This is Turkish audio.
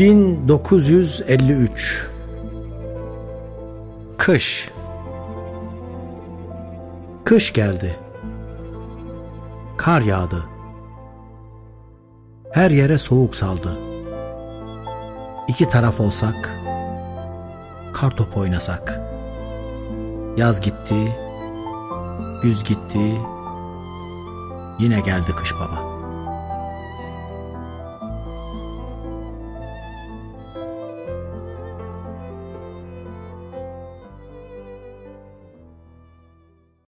1953 Kış Kış geldi. Kar yağdı. Her yere soğuk saldı. İki taraf olsak, kar topu oynasak. Yaz gitti, güz gitti, yine geldi kış baba.